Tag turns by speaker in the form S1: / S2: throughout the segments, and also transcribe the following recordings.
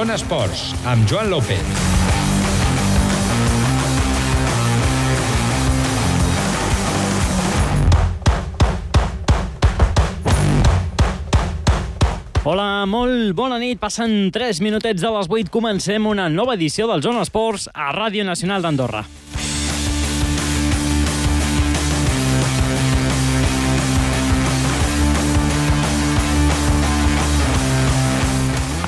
S1: Zona Esports, amb Joan López.
S2: Hola, molt bona nit. Passen 3 minutets de les 8. Comencem una nova edició del Zona Esports a Ràdio Nacional d'Andorra.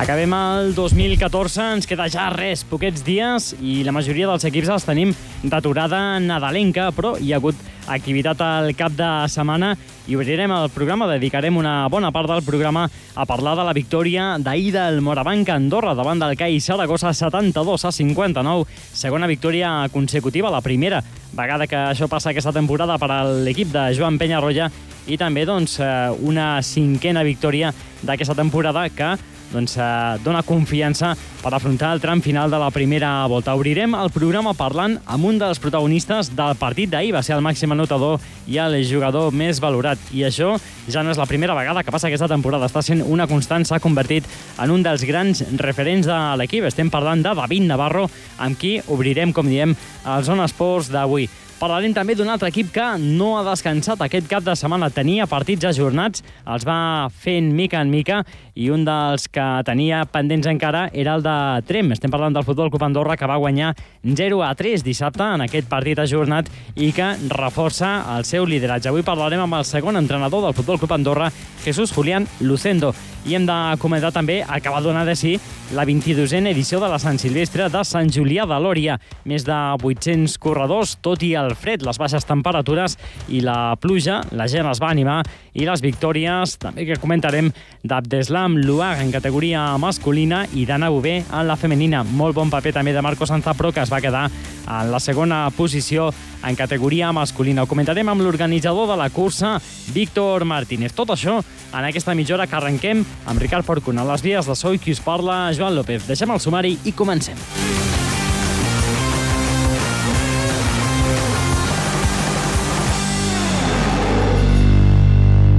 S2: Acabem el 2014, ens queda ja res, poquets dies, i la majoria dels equips els tenim d'aturada nadalenca, però hi ha hagut activitat al cap de setmana i obrirem el programa, dedicarem una bona part del programa a parlar de la victòria d'ahir del Morabanc Andorra davant del CAI Saragossa 72 a 59, segona victòria consecutiva, la primera vegada que això passa aquesta temporada per a l'equip de Joan Penyarroia i també doncs, eh, una cinquena victòria d'aquesta temporada que doncs, eh, dona confiança per afrontar el tram final de la primera volta. Obrirem el programa parlant amb un dels protagonistes del partit d'ahir. Va ser el màxim anotador i el jugador més valorat. I això ja no és la primera vegada que passa aquesta temporada. Està sent una constant, s'ha convertit en un dels grans referents de l'equip. Estem parlant de David Navarro, amb qui obrirem, com diem, el Zona Esports d'avui. Parlarem també d'un altre equip que no ha descansat aquest cap de setmana. Tenia partits ajornats, els va fent mica en mica i un dels que tenia pendents encara era el de Trem. Estem parlant del Futbol Club Andorra que va guanyar 0 a 3 dissabte en aquest partit ajornat i que reforça el seu lideratge. Avui parlarem amb el segon entrenador del Futbol Club Andorra, Jesús Julián Lucendo. I hem de comentar també que va donar de si la 22a edició de la Sant Silvestre de Sant Julià de Lòria. Més de 800 corredors, tot i el fred, les baixes temperatures i la pluja, la gent es va animar i les victòries, també que comentarem d'Abdeslam Luag en categoria masculina i d'Anna Bové en la femenina. Molt bon paper també de Marco Sanzapro, que es va quedar en la segona posició en categoria masculina. Ho comentarem amb l'organitzador de la cursa, Víctor Martínez. Tot això en aquesta mitja hora que arrenquem amb Ricard Porcun. A les vies de Soi qui us parla, Joan López. Deixem el sumari i comencem.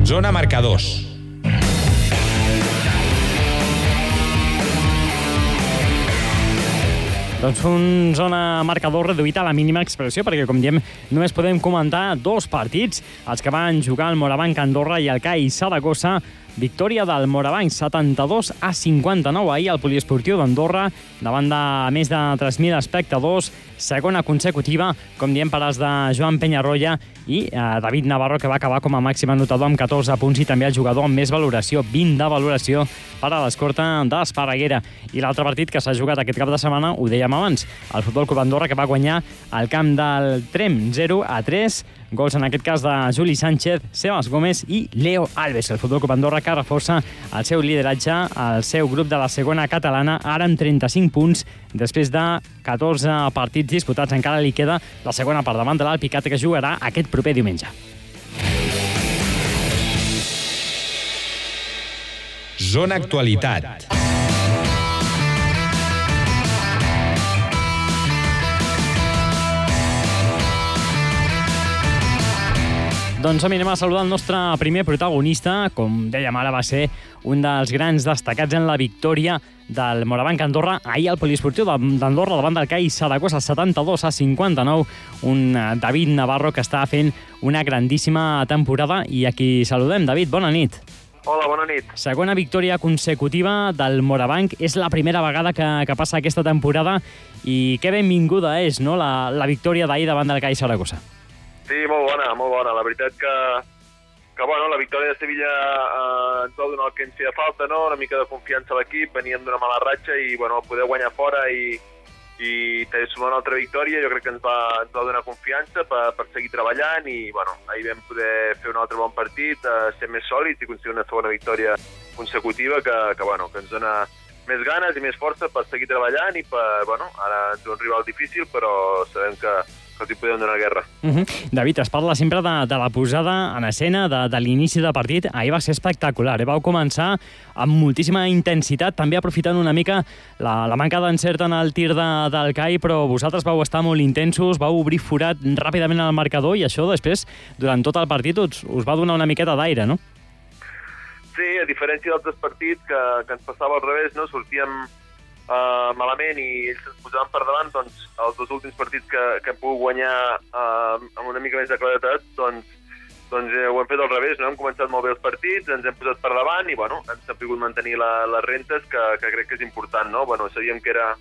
S1: Zona Marcadors.
S2: Doncs un zona marcador reduït a la mínima expressió, perquè, com diem, només podem comentar dos partits, els que van jugar el Morabanc Andorra i el CAI Saragossa, victòria del Morabanc 72 a 59 ahir al poliesportiu d'Andorra davant de més de 3.000 espectadors segona consecutiva, com diem, per als de Joan Penyarroia i eh, David Navarro, que va acabar com a màxim anotador amb 14 punts i també el jugador amb més valoració, 20 de valoració per a l'escorta d'Esparreguera. I l'altre partit que s'ha jugat aquest cap de setmana, ho dèiem abans, el Futbol Club Andorra, que va guanyar al camp del Trem 0 a 3, gols en aquest cas de Juli Sánchez, Sebas Gómez i Leo Alves. El Futbol Club Andorra que reforça el seu lideratge, el seu grup de la segona catalana, ara amb 35 punts, després de 14 partits disputats. Encara li queda la segona part davant de l'Alpicat, que jugarà aquest proper diumenge.
S1: Zona Actualitat.
S2: Doncs anem a saludar el nostre primer protagonista. Com dèiem ara, va ser un dels grans destacats en la victòria del Morabanc Andorra ahir al poliesportiu d'Andorra davant del CAI Saragossa 72 a 59 un eh, David Navarro que està fent una grandíssima temporada i aquí saludem. David, bona nit.
S3: Hola, bona nit.
S2: Segona victòria consecutiva del Morabanc. És la primera vegada que, que passa aquesta temporada i que benvinguda és no? la, la victòria d'ahir davant del CAI Saragossa.
S3: Sí, molt bona, molt bona. La veritat que, que bueno, la victòria de Sevilla eh, ens va donar el que ens feia falta, no? una mica de confiança a l'equip, veníem d'una mala ratxa i bueno, poder guanyar fora i, i sumar una altra victòria jo crec que ens va, ens va donar confiança per, per seguir treballant i bueno, ahir vam poder fer un altre bon partit, eh, ser més sòlids i aconseguir una segona victòria consecutiva que, que, bueno, que ens dona més ganes i més força per seguir treballant i per, bueno, ara ens un rival difícil però sabem que, que els hi podem donar guerra.
S2: Uh -huh. David, es parla sempre de, de la posada en escena, de, de l'inici de partit. Ahir va ser espectacular. Eh? Vau començar amb moltíssima intensitat, també aprofitant una mica la, la manca d'encert en el tir de, del CAI, però vosaltres vau estar molt intensos, vau obrir forat ràpidament al marcador i això després, durant tot el partit, us, us va donar una miqueta d'aire, no?
S3: Sí, a diferència d'altres partits que, que ens passava al revés, no? sortíem uh, malament i ells ens posaven per davant, doncs els dos últims partits que, que hem pogut guanyar uh, amb una mica més de claretat, doncs, doncs eh, ho hem fet al revés, no? hem començat molt bé els partits, ens hem posat per davant i bueno, hem sabut mantenir la, les rentes, que, que crec que és important. No? Bueno, sabíem que era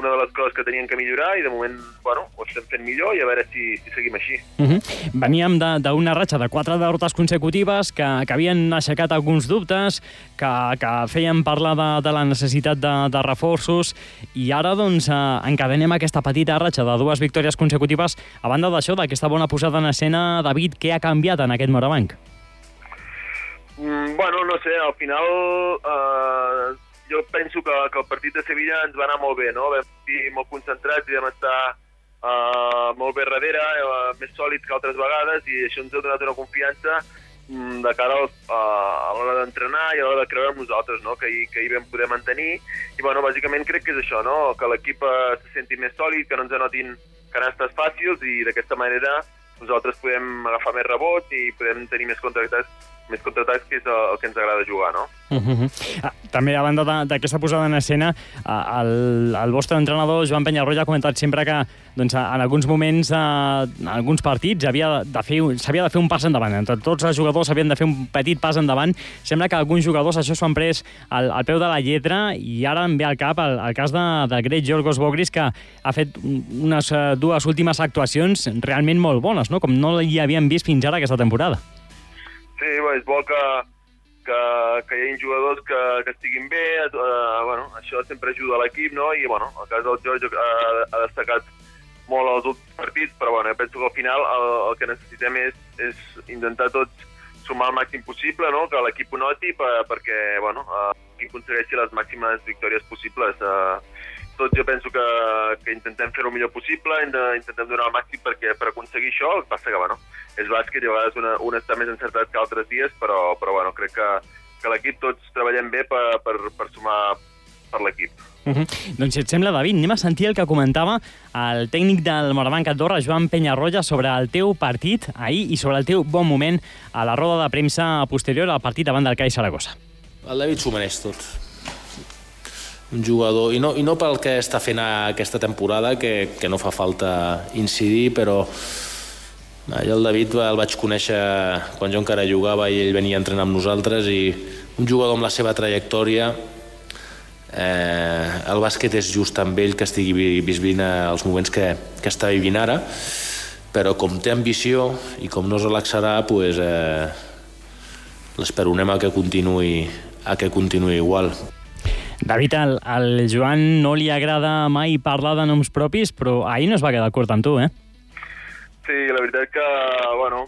S3: una de les coses que tenien que millorar i de moment bueno, ho estem fent millor i a veure si, si seguim així.
S2: Uh -huh. Veníem d'una ratxa de quatre derrotes consecutives que, que havien aixecat alguns dubtes, que, que feien parlar de, de la necessitat de, de reforços i ara doncs eh, encadenem aquesta petita ratxa de dues victòries consecutives a banda d'això, d'aquesta bona posada en escena, David, què ha canviat en aquest Morabanc?
S3: Mm, bueno, no sé, al final eh, jo penso que, que el partit de Sevilla ens va anar molt bé, no? Vam estar molt concentrats i vam estar uh, molt bé darrere, uh, més sòlids que altres vegades, i això ens ha donat una confiança um, de cara al, uh, a l'hora d'entrenar i a l'hora de creure en nosaltres, no? que, hi, que hi vam poder mantenir. I, bueno, bàsicament crec que és això, no? que l'equip uh, se senti més sòlid, que no ens anotin canastes fàcils, i d'aquesta manera nosaltres podem agafar més rebots i podem tenir més contractats més contraatacs, que és el, que ens agrada jugar, no? Uh
S2: -huh. ah, també, a banda d'aquesta posada en escena, el, el vostre entrenador, Joan Penyarroia, ha comentat sempre que doncs, en alguns moments, en alguns partits, s'havia de, fer, de fer un pas endavant. Entre tots els jugadors havien de fer un petit pas endavant. Sembla que alguns jugadors això s'ho han pres al, al peu de la lletra i ara em ve al cap el, el cas de, de Greg Jorgos Bogris, que ha fet unes dues últimes actuacions realment molt bones, no? com no hi havíem vist fins ara aquesta temporada.
S3: Sí, bé, és bo que, que, que hi hagi jugadors que, que estiguin bé, uh, bueno, això sempre ajuda a l'equip, no? I, bueno, el cas del George ha, ha destacat molt els últims partits, però, bueno, penso que al final el, el que necessitem és, és intentar tots sumar el màxim possible, no? que l'equip ho noti per, perquè bueno, uh, aconsegueixi les màximes victòries possibles. Uh, tots jo penso que, que intentem fer el millor possible, intentem donar el màxim perquè, per aconseguir això, el que passa que, bueno, és bàsquet i a vegades una, un està més encertat que altres dies, però, però bueno, crec que, que l'equip tots treballem bé per, per, per sumar per l'equip.
S2: Uh -huh. Doncs si et sembla, David, anem a sentir el que comentava el tècnic del Morabanc Andorra, Joan Penyarroja, sobre el teu partit ahir i sobre el teu bon moment a la roda de premsa posterior al partit davant del CAI Saragossa.
S4: El David s'ho mereix tot un jugador, i no, i no pel que està fent aquesta temporada, que, que no fa falta incidir, però jo el David el vaig conèixer quan jo encara jugava i ell venia a entrenar amb nosaltres i un jugador amb la seva trajectòria eh, el bàsquet és just amb ell que estigui vivint els moments que, que està vivint ara però com té ambició i com no es relaxarà pues, eh, l'esperonem a que continuï a que continuï igual
S2: David, al, al Joan no li agrada mai parlar de noms propis, però ahir no es va quedar curt amb tu, eh?
S3: Sí, la veritat que, bueno,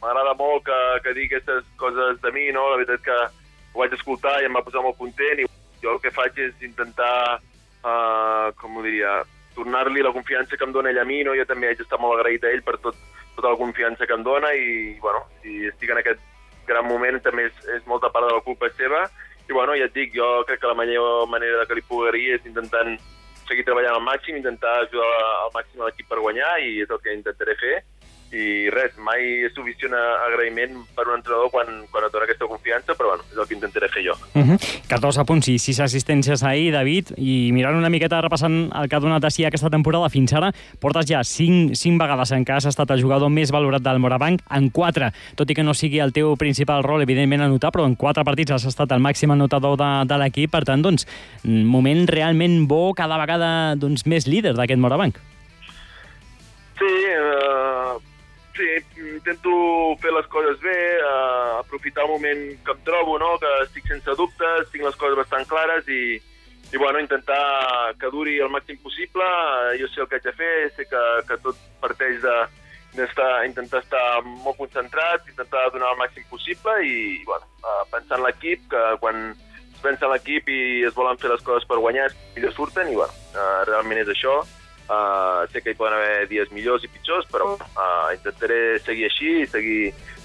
S3: m'agrada molt que, que digui aquestes coses de mi, no? La veritat que ho vaig escoltar i em va posar molt content i jo el que faig és intentar, uh, com ho diria, tornar-li la confiança que em dona ell a mi, no? Jo també haig d'estar molt agraït a ell per tot, tota la confiança que em dona i, bueno, si estic en aquest gran moment també és, és molta part de la culpa seva i bueno, ja et dic, jo crec que la millor manera que li pugui és intentant seguir treballant al màxim, intentar ajudar al màxim l'equip per guanyar i és el que intentaré fer i res, mai és suficient agraïment per un entrenador quan, quan et dona aquesta confiança, però bueno, és el que intentaré fer jo.
S2: Uh -huh. 14 punts i 6 assistències ahir, David, i mirant una miqueta, repassant el que ha donat així aquesta temporada fins ara, portes ja 5, 5 vegades en què has estat el jugador més valorat del Morabanc, en 4, tot i que no sigui el teu principal rol, evidentment, anotar, però en 4 partits has estat el màxim anotador de, de l'equip, per tant, doncs, moment realment bo, cada vegada doncs, més líder d'aquest Morabanc.
S3: Sí, uh, Sí, intento fer les coses bé, uh, aprofitar el moment que em trobo, no? que estic sense dubtes, tinc les coses bastant clares i, i bueno, intentar que duri el màxim possible. Uh, jo sé el que haig de fer, sé que, que tot parteix de, d'estar, intentar estar molt concentrat, intentar donar el màxim possible i, bueno, uh, pensar en l'equip, que quan es pensa en l'equip i es volen fer les coses per guanyar, millor surten i, bueno, uh, realment és això Uh, sé que hi poden haver dies millors i pitjors, però uh, intentaré seguir així i seguir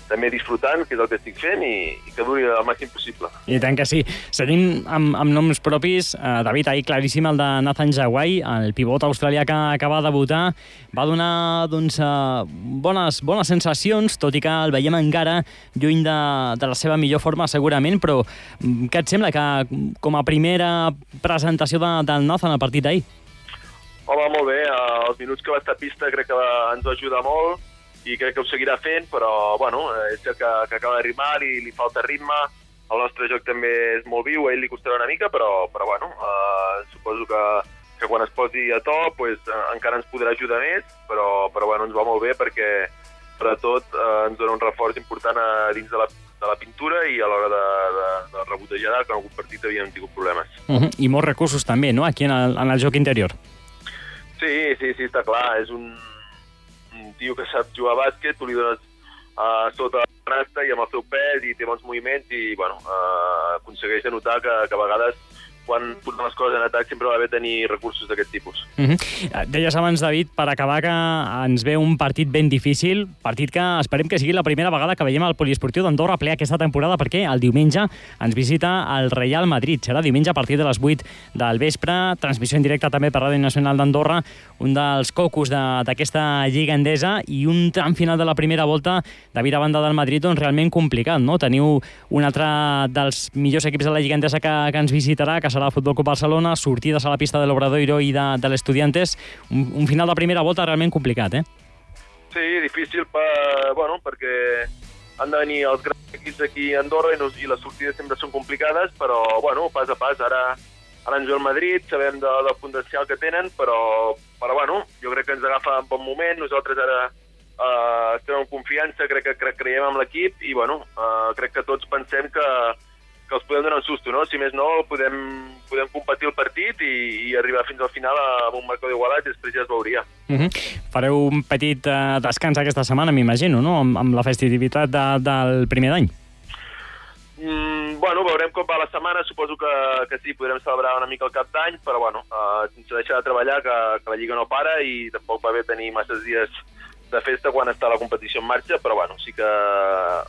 S3: també disfrutant, que és el que estic fent, i, i que duri el màxim possible.
S2: I tant que sí. Seguim amb, amb noms propis. Uh, David, ahir claríssim el de Nathan Jawai, el pivot australià que acaba de debutar. Va donar doncs, uh, bones, bones sensacions, tot i que el veiem encara lluny de, de la seva millor forma, segurament, però mm, què et sembla que com a primera presentació de, del Nathan al partit d'ahir?
S3: Home, molt bé. Uh, els minuts que va estar a pista crec que va, ens va ajudar molt i crec que ho seguirà fent, però bueno, és cert que, que acaba de ritmar, li, falta ritme, el nostre joc també és molt viu, a ell li costarà una mica, però, però bueno, eh, suposo que, que quan es posi a to pues, eh, encara ens podrà ajudar més, però, però bueno, ens va molt bé perquè sobretot eh, ens dona un reforç important a dins de la, de la pintura i a l'hora de, de, de rebotejar, que en algun partit havíem tingut problemes.
S2: Uh -huh. I molts recursos també, no?, aquí en el, en el joc interior.
S3: Sí, sí, sí, està clar. És un, un tio que sap jugar a bàsquet, tu li dones uh, sota la canasta i amb el seu pes i té bons moviments i bueno, uh, aconsegueix notar que, que a vegades quan porten les coses en atac sempre va bé tenir recursos d'aquest tipus.
S2: Uh -huh. Deies abans, David, per acabar que ens ve un partit ben difícil, partit que esperem que sigui la primera vegada que veiem el poliesportiu d'Andorra ple aquesta temporada perquè el diumenge ens visita el Real Madrid. Serà diumenge a partir de les 8 del vespre, transmissió en directe també per Ràdio Nacional d'Andorra, un dels cocos d'aquesta lliga endesa i un tram final de la primera volta, David, a banda del Madrid, doncs realment complicat, no? Teniu un altre dels millors equips de la lliga endesa que, que ens visitarà, que serà el Futbol Club Barcelona, sortides a la pista de l'Obradoiro i de, de l'Estudiantes, un, un final de primera volta realment complicat, eh?
S3: Sí, difícil per, bueno, perquè han de venir els grans equips aquí a Andorra i, no, i les sortides sempre són complicades, però bueno, pas a pas, ara, ara ens ve el Madrid, sabem de, del potencial que tenen, però, però bueno, jo crec que ens agafa en bon moment, nosaltres ara uh, estem en confiança, crec que crec, creiem en l'equip i bueno, uh, crec que tots pensem que, que els podem donar un susto, no? Si més no, podem, podem competir el partit i, i arribar fins al final amb un marcador igualat i després ja es veuria.
S2: Uh -huh. Fareu un petit uh, descans aquesta setmana, m'imagino, no? Amb, amb la festivitat de, del primer d'any.
S3: Mm, bueno, veurem com va la setmana, suposo que, que sí, podrem celebrar una mica el cap d'any, però bueno, uh, sense deixar de treballar, que, que la Lliga no para i tampoc va bé tenir masses dies de festa quan està la competició en marxa, però bueno, sí que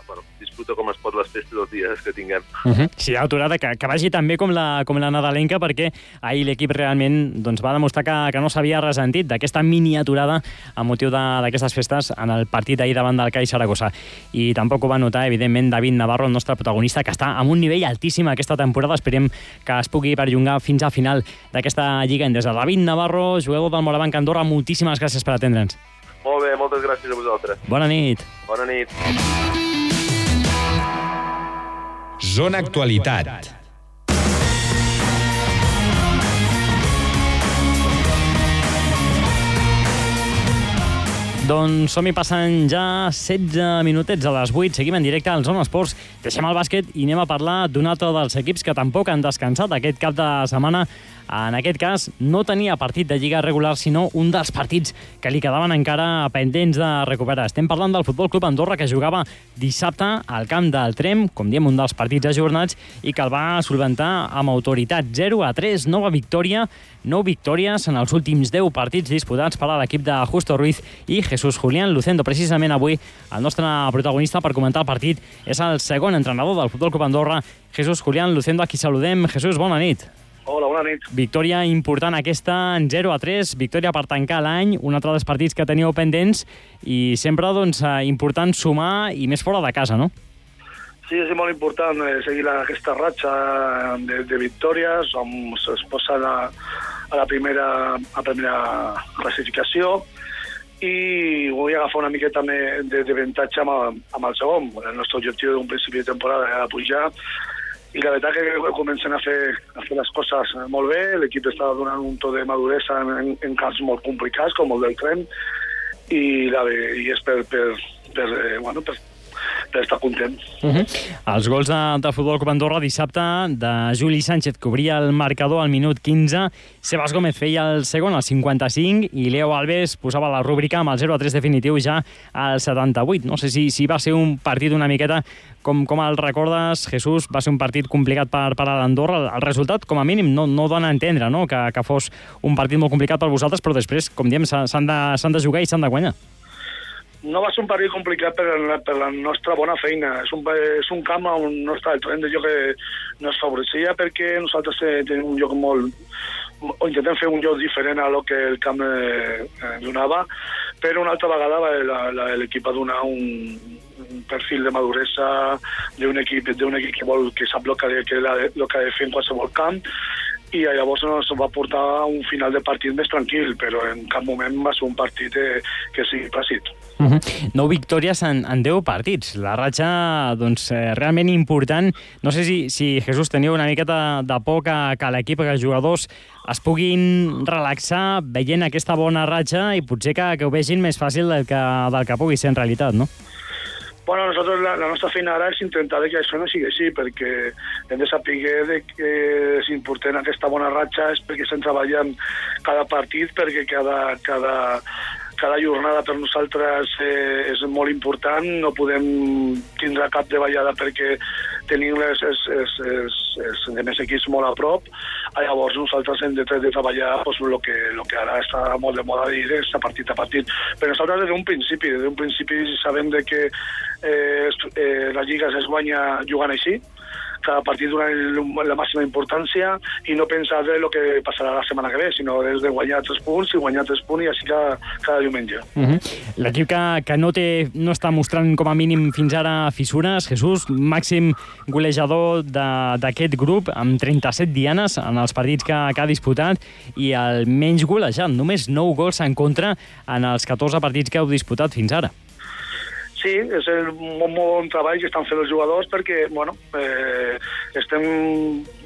S3: bueno, disfruta com es pot les festes els dies que tinguem.
S2: Uh -huh. Sí, aturada, que, que vagi també com la, com la nadalenca, perquè ahir l'equip realment doncs, va demostrar que, que no s'havia ressentit d'aquesta mini aturada a motiu d'aquestes festes en el partit d'ahir davant del CAI Saragossa. I tampoc ho va notar, evidentment, David Navarro, el nostre protagonista, que està amb un nivell altíssim aquesta temporada. Esperem que es pugui perllongar fins al final d'aquesta Lliga Endesa. David Navarro, jugador del Morabanc Andorra, moltíssimes gràcies per atendre'ns.
S3: Molt bé, moltes gràcies a vosaltres.
S2: Bona nit.
S3: Bona nit.
S1: Zona Actualitat.
S2: Doncs som-hi passant ja 16 minutets a les 8. Seguim en directe al Zona Esports. Deixem el bàsquet i anem a parlar d'un altre dels equips que tampoc han descansat aquest cap de setmana en aquest cas, no tenia partit de Lliga regular, sinó un dels partits que li quedaven encara pendents de recuperar. Estem parlant del Futbol Club Andorra, que jugava dissabte al camp del Trem, com diem, un dels partits ajornats, i que el va solventar amb autoritat 0 a 3, nova victòria, 9 victòries en els últims 10 partits disputats per a l'equip de Justo Ruiz i Jesús Julián Lucendo. Precisament avui el nostre protagonista per comentar el partit és el segon entrenador del Futbol Club Andorra, Jesús Julián Lucendo, a qui saludem. Jesús, bona nit.
S5: Hola, bona nit.
S2: Victòria important aquesta en 0 a 3, victòria per tancar l'any, un altre dels partits que teníeu pendents i sempre doncs, eh, important sumar i més fora de casa, no?
S5: Sí, és molt important eh, seguir aquesta ratxa de, de victòries, on es posa a, a la primera, a la primera classificació i vull agafar una miqueta de, de avantatge amb, amb el segon. El nostre objectiu d'un principi de temporada era pujar i la veritat que comencen a fer, a fer les coses molt bé, l'equip està donant un to de maduresa en, en camps molt complicats, com el del tren, i, la, i és per, per, per, eh, bueno, per, per estar content.
S2: Uh -huh. Els gols de, de Futbol Club Andorra dissabte de Juli Sánchez cobria el marcador al minut 15, Sebas Gómez feia el segon al 55 i Leo Alves posava la rúbrica amb el 0-3 definitiu ja al 78. No sé si, si va ser un partit una miqueta com, com el recordes, Jesús, va ser un partit complicat per, per l'Andorra. El resultat, com a mínim, no, no dona a entendre no? que, que fos un partit molt complicat per vosaltres, però després, com diem, s'han de, de jugar i s'han de guanyar.
S5: No va ser un partit complicat per la, per la nostra bona feina. És un, és un camp on no està el tren de joc que no es favoreixia perquè nosaltres eh, tenim un joc molt... o intentem fer un joc diferent a lo que el camp eh, eh donava, però una altra vegada l'equip va donar un, un perfil de maduresa d'un equip, equip que, vol, que sap el que, que, el que ha de fer en qualsevol camp i llavors ens va portar a un final de partit més tranquil, però en cap moment va ser un partit eh, que sigui plàcid.
S2: Uh -huh. Nou victòries en, en 10 partits. La ratxa, doncs, eh, realment important. No sé si, si Jesús, teniu una miqueta de por que, que l'equip, que els jugadors es puguin relaxar veient aquesta bona ratxa i potser que, que ho vegin més fàcil del que, del que pugui ser en realitat, no?
S5: Bueno, nosaltres la, la nostra feina ara és intentar que això no sigui així, perquè hem de saber de que si portem aquesta bona ratxa és perquè estem treballant cada partit, perquè cada, cada, cada jornada per nosaltres eh, és molt important, no podem tindre cap de ballada perquè tenim els, els, els, els, els demés equips molt a prop, llavors nosaltres hem de, de treballar pues, lo, que, lo que ara està molt de moda dir és a partit a partit. Però nosaltres des d'un principi, des d'un principi sabem de que eh, eh, la Lliga es guanya jugant així, cada partit donant la màxima importància i no pensar de lo que passarà la setmana que ve, sinó des de guanyar tres punts i guanyar tres punts i així cada, cada diumenge. Uh
S2: mhm. -huh. L'equip que, que no, té, no està mostrant com a mínim fins ara fissures, Jesús, màxim golejador d'aquest grup, amb 37 dianes en els partits que, que ha disputat i el menys golejat, només 9 gols en contra en els 14 partits que heu disputat fins ara.
S5: Sí, és el molt, bon treball que estan fent els jugadors perquè, bueno, eh, estem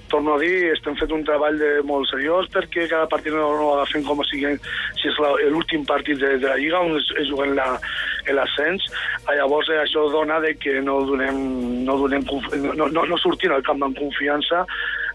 S5: torno a dir, estem fent un treball de molt seriós perquè cada partit no, no agafem com sigui, si és l'últim partit de, de la Lliga on es, es juguen l'ascens. Llavors eh, això dona de que no donem, no, donem, no, no, no sortim al camp amb confiança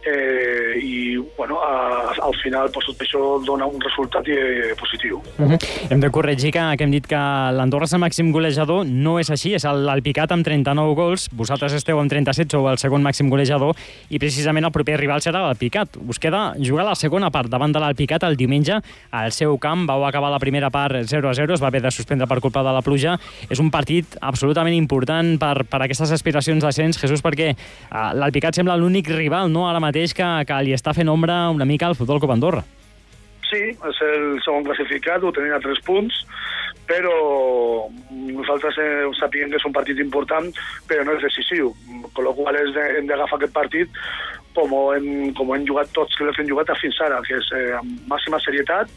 S5: eh, i bueno, a, al final pues, tot això dona un resultat eh, positiu.
S2: Uh -huh. Hem de corregir que, que hem dit que l'Andorra és el màxim golejador, no és així, és el, el Picat amb 39 gols, vosaltres esteu amb 37, sou el segon màxim golejador i precisament el proper rival serà el Picat. Us queda jugar la segona part davant de l'Alpicat el diumenge al seu camp, vau acabar la primera part 0 a 0, es va haver de suspendre per culpa de la pluja. És un partit absolutament important per, per aquestes aspiracions d'ascens, Jesús, perquè uh, l'Alpicat sembla l'únic rival no, ara mateix mateix que, que li està fent ombra una mica al Futbol Club Andorra.
S5: Sí, és el segon classificat, ho tenim a tres punts, però nosaltres eh, sapiem que és un partit important, però no és decisiu, amb la qual de, hem d'agafar aquest partit com hem, com hem jugat tots que l'hem jugat fins ara, que és eh, amb màxima serietat,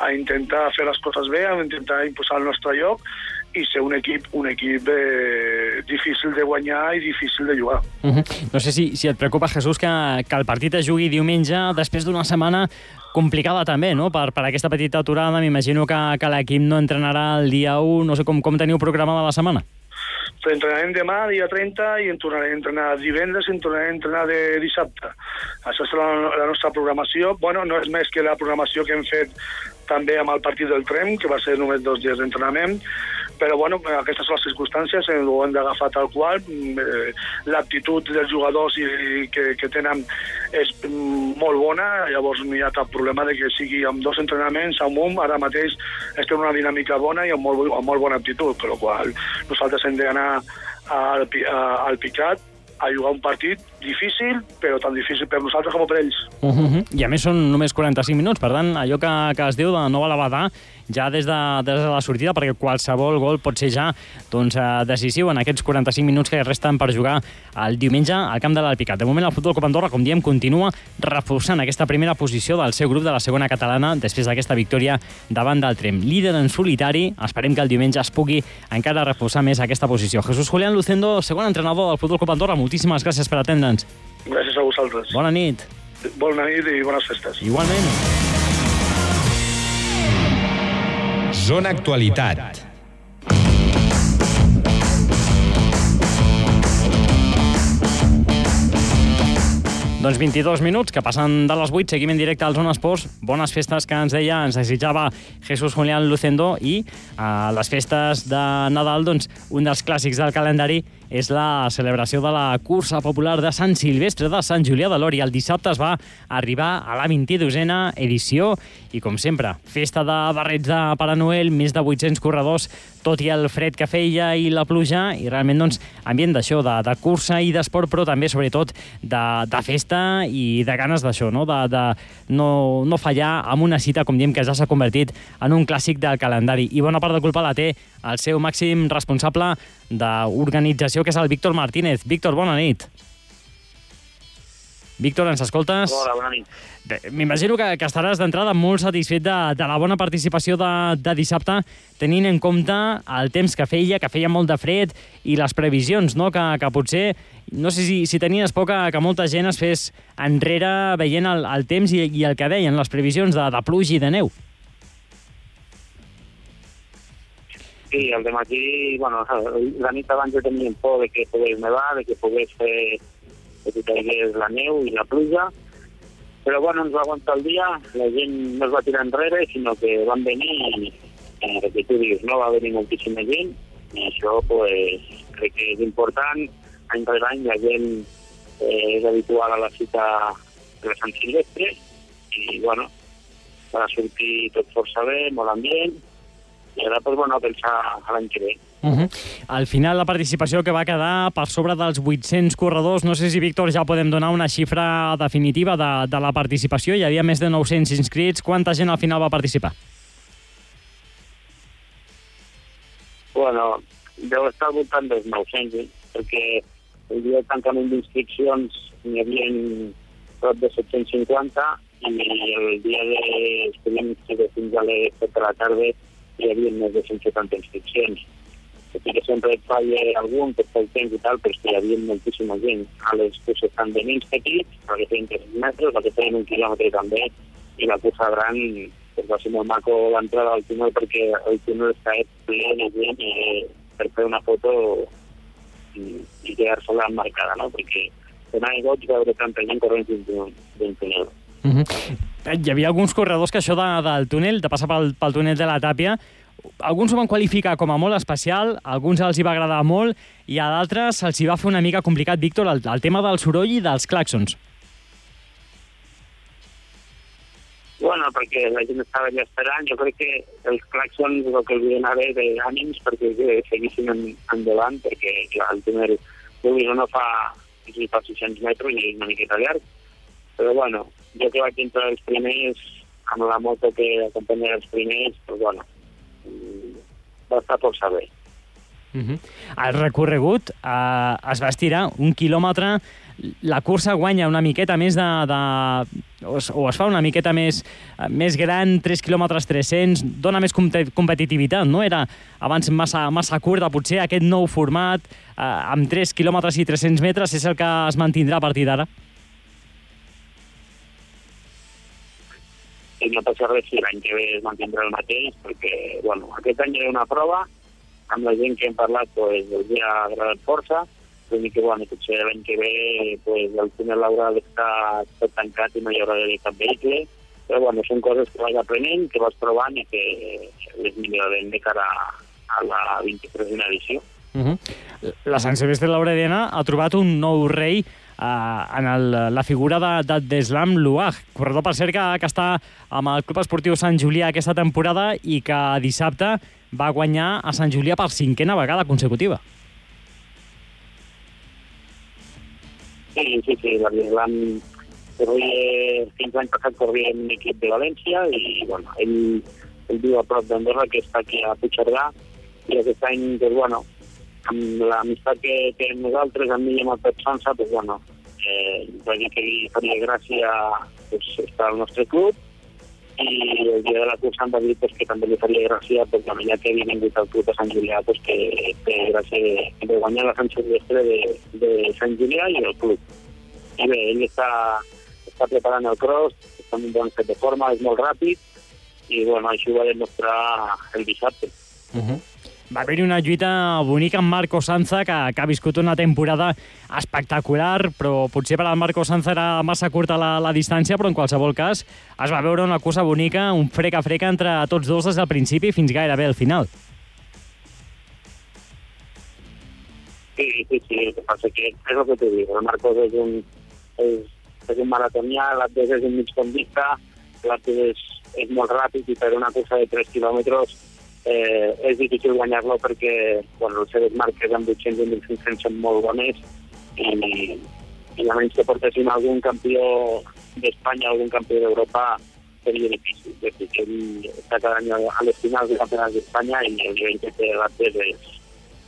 S5: a intentar fer les coses bé, a intentar imposar el nostre lloc i ser un equip un equip eh, difícil de guanyar i difícil de jugar.
S2: Uh -huh. No sé si, si et preocupa, Jesús, que, que el partit es jugui diumenge després d'una setmana complicada també, no?, per, per aquesta petita aturada. M'imagino que, que l'equip no entrenarà el dia 1, no sé com, com teniu programada la setmana.
S5: Entrenarem demà, dia 30, i en tornarem a entrenar divendres i en tornarem a entrenar de dissabte. Això és la, la nostra programació. Bueno, no és més que la programació que hem fet també amb el partit del Trem, que va ser només dos dies d'entrenament, però bueno, aquestes són les circumstàncies, eh, ho hem d'agafar tal qual. Mm, eh, l'actitud dels jugadors i, que, que tenen és mm, molt bona, llavors no hi ha cap problema de que sigui amb dos entrenaments, amb un, ara mateix estem en una dinàmica bona i amb molt, amb molt bona actitud, per la qual nosaltres hem d'anar al, al picat a jugar un partit difícil, però tan difícil per nosaltres com per ells.
S2: Uh -huh. I a més són només 45 minuts, per tant, allò que, que es diu de no la badar ja des de, des de la sortida, perquè qualsevol gol pot ser ja doncs, eh, decisiu en aquests 45 minuts que resten per jugar el diumenge al camp de l'Alpicat. De moment, el Futbol Club Andorra, com diem, continua reforçant aquesta primera posició del seu grup de la segona catalana després d'aquesta victòria davant del Trem. Líder en solitari, esperem que el diumenge es pugui encara reforçar més aquesta posició. Jesús Julián Lucendo, segon entrenador del Futbol Club Andorra, moltíssimes gràcies per atendre'ns.
S5: Gràcies a vosaltres.
S2: Bona nit.
S5: Bona nit i bones festes.
S2: Igualment.
S1: Zona Actualitat.
S2: Doncs 22 minuts, que passen de les 8, seguim en directe al Zona Esports. Bones festes que ens deia, ens desitjava Jesús Julián Lucendo i a les festes de Nadal, doncs, un dels clàssics del calendari és la celebració de la cursa popular de Sant Silvestre de Sant Julià de Lòria. El dissabte es va arribar a la 22a edició i, com sempre, festa de barrets de Pare Noel, més de 800 corredors, tot i el fred que feia i la pluja, i realment doncs, ambient d'això, de, de cursa i d'esport, però també, sobretot, de, de festa i de ganes d'això, no? de, de no, no fallar amb una cita, com diem, que ja s'ha convertit en un clàssic del calendari. I bona part de culpa la té el seu màxim responsable d'organització, que és el Víctor Martínez. Víctor, bona nit. Víctor, ens escoltes?
S6: Hola, bona nit.
S2: M'imagino que, que estaràs d'entrada molt satisfet de, de la bona participació de, de dissabte, tenint en compte el temps que feia, que feia molt de fred, i les previsions, no? que, que potser, no sé si, si tenies por que, que molta gent es fes enrere veient el, el temps i, i el que deien, les previsions de, de pluja i de neu.
S6: Sí, el de matí, bueno, la nit abans ja teníem por de que pogués nevar, de que pogués fer de que caigués la neu i la pluja, però bueno, ens va aguantar el dia, la gent no es va tirar enrere, sinó que van venir i, el que tu dius, no va venir moltíssima gent, i això pues, crec que és important. Any rere any la gent eh, és habitual a la cita de Sant Silvestre, i bueno, va sortir tot força bé, molt ambient, i ara pues, bueno, pensar a l'any que ve.
S2: Uh -huh. Al final, la participació que va quedar per sobre dels 800 corredors, no sé si, Víctor, ja podem donar una xifra definitiva de, de la participació. Hi havia més de 900 inscrits. Quanta gent al final va participar?
S6: Bueno, deu estar al voltant dels 900, eh? perquè el dia de tancament d'inscripcions n'hi havia prop de 750 i el dia de estudiem fins a les 7 de la tarda hi havia més de 170 inscripcions. Que sempre et falla algun per pel temps i tal, però és que hi havia moltíssima gent. A les curses tant de nens petits, la que feien 3 metres, la que feien un quilòmetre també, i la cursa gran pues, va ser molt maco l'entrada al túnel perquè el túnel està ple de gent i per fer una foto i, i quedar-se-la marcada, no? Perquè donava goig veure tanta gent corrent d'un túnel.
S2: Uh -huh. Hi havia alguns corredors que això de, del túnel, de passar pel, pel túnel de la Tàpia, alguns ho van qualificar com a molt especial, alguns els hi va agradar molt, i a d'altres se'ls hi va fer una mica complicat, Víctor, el, el tema del soroll i dels clàxons.
S6: Bueno, perquè la gent estava allà esperant. Jo crec que els clàxons el que els anar bé d'ànims perquè seguissin en, endavant, perquè clar, el túnel no fa, fa 600 metres i és una miqueta llarg, però bueno, jo que vaig entrar els primers, amb la moto que acompanya els primers, doncs bueno, va estar força bé.
S2: Uh -huh. El recorregut eh, es va estirar un quilòmetre, la cursa guanya una miqueta més de... de o, es, o es fa una miqueta més, més gran, 3 quilòmetres 300, dona més competitivitat, no? Era abans massa, massa curta, potser aquest nou format, eh, amb 3 quilòmetres i 300 metres, és el que es mantindrà a partir d'ara?
S6: I no passa res si l'any que ve es mantindrà el mateix, perquè bueno, aquest any era una prova, amb la gent que hem parlat pues, els ha agradat força, l'únic que bueno, potser l'any que ve pues, el túnel haurà d'estar tot tancat i no hi haurà de cap vehicle, però bueno, són coses que vas aprenent, que vas provant i que les millorarem de cara a la 23a edició.
S2: Uh -huh. La Sant Silvestre Laurediana ha trobat un nou rei en el, la figura de, Deslam Luag, corredor per cert que, està amb el Club Esportiu Sant Julià aquesta temporada i que dissabte va guanyar a Sant Julià per cinquena vegada consecutiva.
S6: Sí, sí, sí, la Deslam corria, fins l'any passat corria en un equip de València i bueno, ell, ell viu a prop d'Andorra, que està aquí a Puigcerdà, i aquest any, doncs, bueno, amb l'amistat que tenim nosaltres, amb mi i amb el Pep Sansa, pues, bueno, eh, va dir que li faria gràcia pues, estar al nostre club i el dia de la cursa em va dir pues, que també li faria gràcia pues, bueno, ja que havia vingut al club de Sant Julià pues, que té gràcia de, de guanyar la Sant Silvestre de, de Sant Julià i el club. I bé, ell està, està preparant el cross, està en un bon set de forma, és molt ràpid i bueno, això ho va demostrar el dissabte.
S2: Uh -huh va haver-hi una lluita bonica amb Marco Sanza, que, que ha viscut una temporada espectacular, però potser per al Marco Sanza era massa curta la, la distància, però en qualsevol cas es va veure una cursa bonica, un freca-freca entre tots dos des del principi fins gairebé al final.
S6: Sí, sí, sí, que passa que és el que t'ho dic, el Marcos és un, és, és un maratonià, l'Abdes és un migfondista, l'Abdes és, és molt ràpid i per una cursa de 3 quilòmetres eh, és difícil guanyar-lo perquè bueno, les seves marques amb 800 i 1.500 són molt bones i, i a menys que portessin algun campió d'Espanya, algun campió d'Europa, seria difícil. Dir, que està cada any a les finals de campionats d'Espanya i el nivell que té l'Abdes és,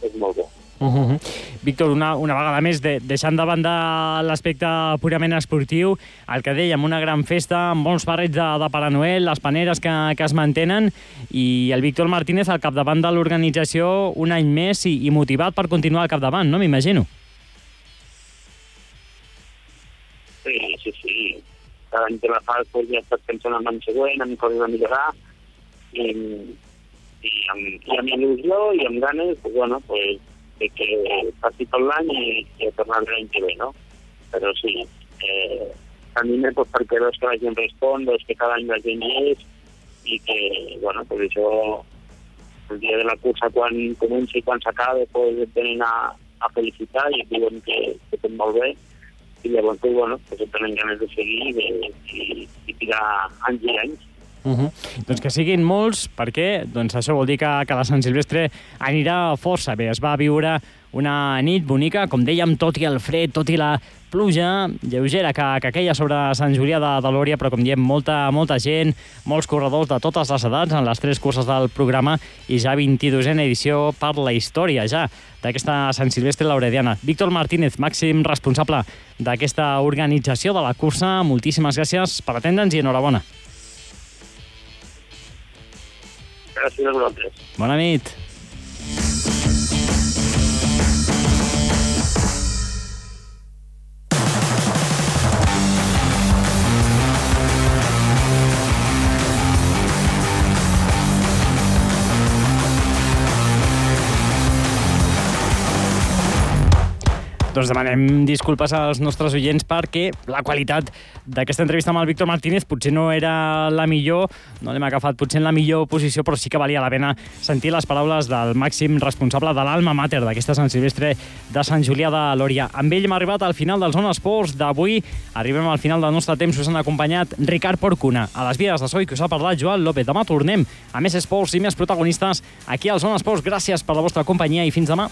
S6: és molt bo.
S2: Uh -huh. Víctor, una, una vegada més, de, deixant de banda l'aspecte purament esportiu, el que dèiem, una gran festa, amb molts barrets de, de Pare Noel, les paneres que, que es mantenen, i el Víctor Martínez al capdavant de l'organització un any més i, i motivat per continuar al capdavant, no? M'imagino.
S6: Sí, sí, sí. Cada any que la fas pues, ja estàs pensant en l'any següent, en coses a millorar, i, i, amb, i amb il·lusió i amb ganes, pues, bueno, pues, que passi tot l'any i, i a tornar l'any que ve, no? Però sí, eh, m'anime pues, perquè veus que la gent respon, veus que cada any la gent hi és i que, bueno, pues això el dia de la cursa quan comença i quan s'acaba pues, et venen a, a felicitar i et diuen que, que tot molt bé i llavors pues, bueno, pues, et tenen ganes de seguir i, de, i, i tirar anys i anys
S2: Uh -huh. Doncs que siguin molts, perquè doncs això vol dir que, que la Sant Silvestre anirà força bé. Es va viure una nit bonica, com dèiem, tot i el fred, tot i la pluja lleugera que, que queia sobre Sant Julià de, de Lòria, però com diem, molta, molta gent, molts corredors de totes les edats en les tres curses del programa i ja 22a edició per la història ja d'aquesta Sant Silvestre Laurediana. Víctor Martínez, màxim responsable d'aquesta organització de la cursa, moltíssimes gràcies per atendre'ns i enhorabona.
S6: Gràcies a vosaltres.
S2: Bona nit. Doncs demanem disculpes als nostres oients perquè la qualitat d'aquesta entrevista amb el Víctor Martínez potser no era la millor, no l'hem agafat potser en la millor posició, però sí que valia la pena sentir les paraules del màxim responsable de l'alma mater d'aquesta Sant Silvestre de Sant Julià de Lòria. Amb ell hem arribat al final del Zona Esports d'avui. Arribem al final del nostre temps. Us han acompanyat Ricard Porcuna. A les vies de Soi, que us ha parlat Joan López. Demà tornem a més esports i més protagonistes aquí al Zona Esports. Gràcies per la vostra companyia i fins demà.